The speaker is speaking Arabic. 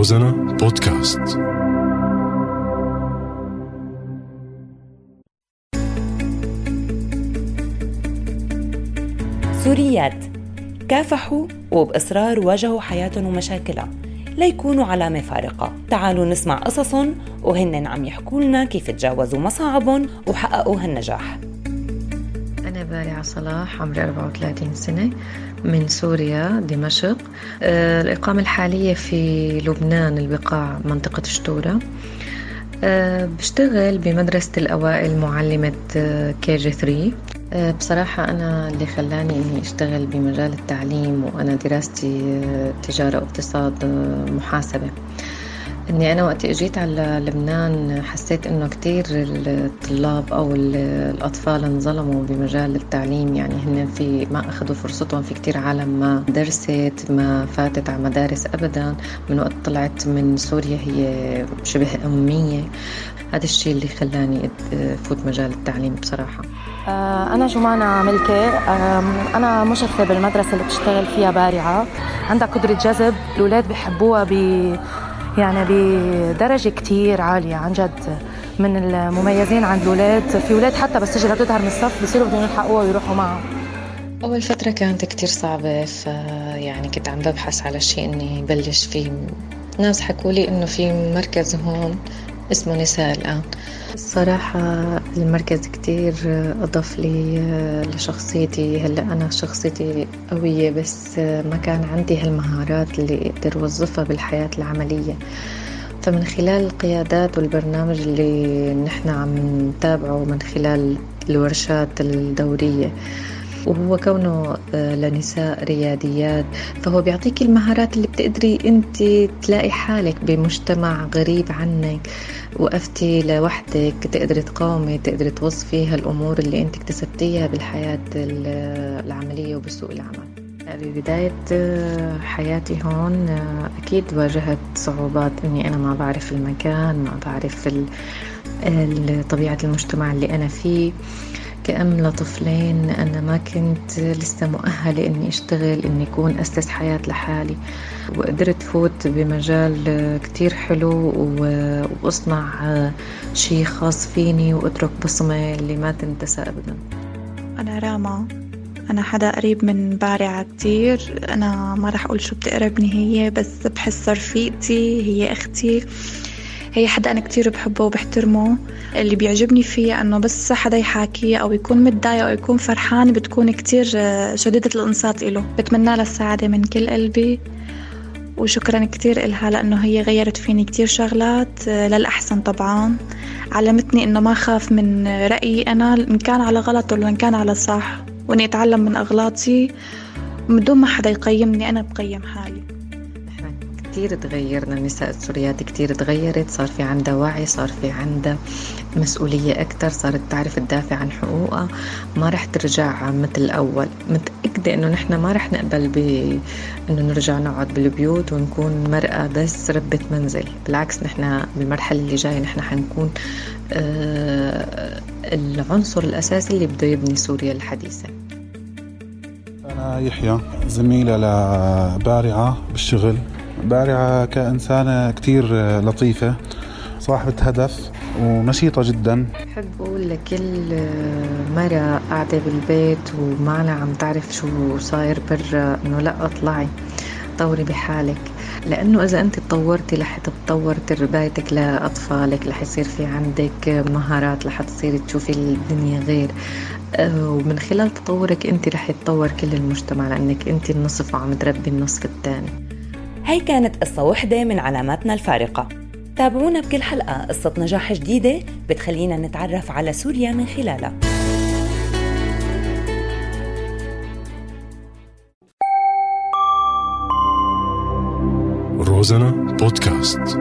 روزانا بودكاست. سوريات. كافحوا وبإصرار واجهوا حياتهم ومشاكلها. ليكونوا علامة فارقة. تعالوا نسمع قصصهم وهن عم يحكوا لنا كيف تجاوزوا مصاعبهم وحققوا هالنجاح. أنا بارعة صلاح عمري 34 سنة من سوريا دمشق. آه، الإقامة الحالية في لبنان البقاع منطقة شتورة. آه، بشتغل بمدرسة الأوائل معلمة KG 3 بصراحة أنا اللي خلاني إني أشتغل بمجال التعليم وأنا دراستي آه، تجارة واقتصاد محاسبة. إني أنا وقت إجيت على لبنان حسيت إنه كتير الطلاب أو الأطفال انظلموا بمجال التعليم. يعني هن في ما أخذوا فرصتهم في كتير عالم ما درست ما فاتت على مدارس ابدا. من وقت طلعت من سوريا هي شبه أمية. هذا الشيء اللي خلاني أفوت مجال التعليم بصراحة. آه، أنا جمانة ملكة. أنا مشرفة بالمدرسة اللي بتشتغل فيها بارعة. عندها قدرة جذب. الأولاد بحبوها يعني بدرجة كتير عالية عن جد من المميزين عند الأولاد في أولاد حتى بس تجي لتظهر من الصف بصيروا بدهم يلحقوها ويروحوا معها. أول فترة كانت كتير صعبة ف يعني كنت عم ببحث على شيء إني بلش فيه ناس حكوا لي إنه في مركز هون اسمه نساء الآن. الصراحة المركز كتير أضاف لي لشخصيتي. هلأ أنا شخصيتي قوية بس ما كان عندي هالمهارات اللي أقدر أوظفها بالحياة العملية. فمن خلال القيادات والبرنامج اللي نحن عم نتابعه من خلال الورشات الدورية وهو كونه آه، لنساء رياديات فهو بيعطيك المهارات اللي بتقدري انت تلاقي حالك بمجتمع غريب عنك وقفتي لوحدك تقدري تقاومي تقدري توظفي هالامور اللي انت اكتسبتيها بالحياة العملية وبسوق العمل. ببداية آه، حياتي هون آه، أكيد واجهت صعوبات إني أنا ما بعرف المكان ما بعرف طبيعة المجتمع اللي أنا فيه. كأم لطفلين أنا ما كنت لسه مؤهلة إني أشتغل إني أكون أسس حياة لحالي. وقدرت فوت بمجال كتير حلو وأصنع شي خاص فيني وأترك بصمة اللي ما تنتسى أبدا. أنا راما. أنا حدا قريب من بارعة كتير. أنا ما رح أقول شو بتقربني هي بس بحس رفيقتي هي أختي. هي حدا أنا كتير بحبه وبحترمه. اللي بيعجبني فيه أنه بس حدا يحاكيه أو يكون متضايق أو يكون فرحان بتكون كتير شديدة الإنصات إله. بتمنى لها السعادة من كل قلبي. وشكرا كتير إلها لأنه هي غيرت فيني كتير شغلات للأحسن طبعا. علمتني إنه ما خاف من رأيي أنا إن كان على غلط ولا إن كان على صح. وإني أتعلم من أغلاطي. من دون ما حدا يقيمني أنا بقيم حالي. كتير تغيرنا النساء السوريات كتير تغيرت صار في عندها وعي صار في عندها مسؤولية أكتر صارت تعرف تدافع عن حقوقها. ما رح ترجع مثل الأول. متأكدة إنه نحن ما رح نقبل ب إنه نرجع نقعد بالبيوت ونكون مرأة بس ربة منزل. بالعكس نحن بالمرحلة اللي جاية نحن حنكون آه العنصر الأساسي اللي بده يبني سوريا الحديثة. أنا يحيى زميلة لبارعة بالشغل. بارعة كإنسانة كتير لطيفة صاحبة هدف ونشيطة جدا. بحب أقول لكل مرة قاعدة بالبيت وما عم تعرف شو صاير برا إنه لا اطلعي طوري بحالك. لأنه إذا أنت تطورتي رح تتطور تربايتك لأطفالك رح يصير في عندك مهارات رح تصيري تشوفي الدنيا غير. آه، ومن خلال تطورك أنت رح يتطور كل المجتمع لأنك أنت النصف وعم تربي النصف الثاني. هي كانت قصة وحدة من علاماتنا الفارقة. تابعونا بكل حلقة قصة نجاح جديدة بتخلينا نتعرف على سوريا من خلالها. روزانا بودكاست.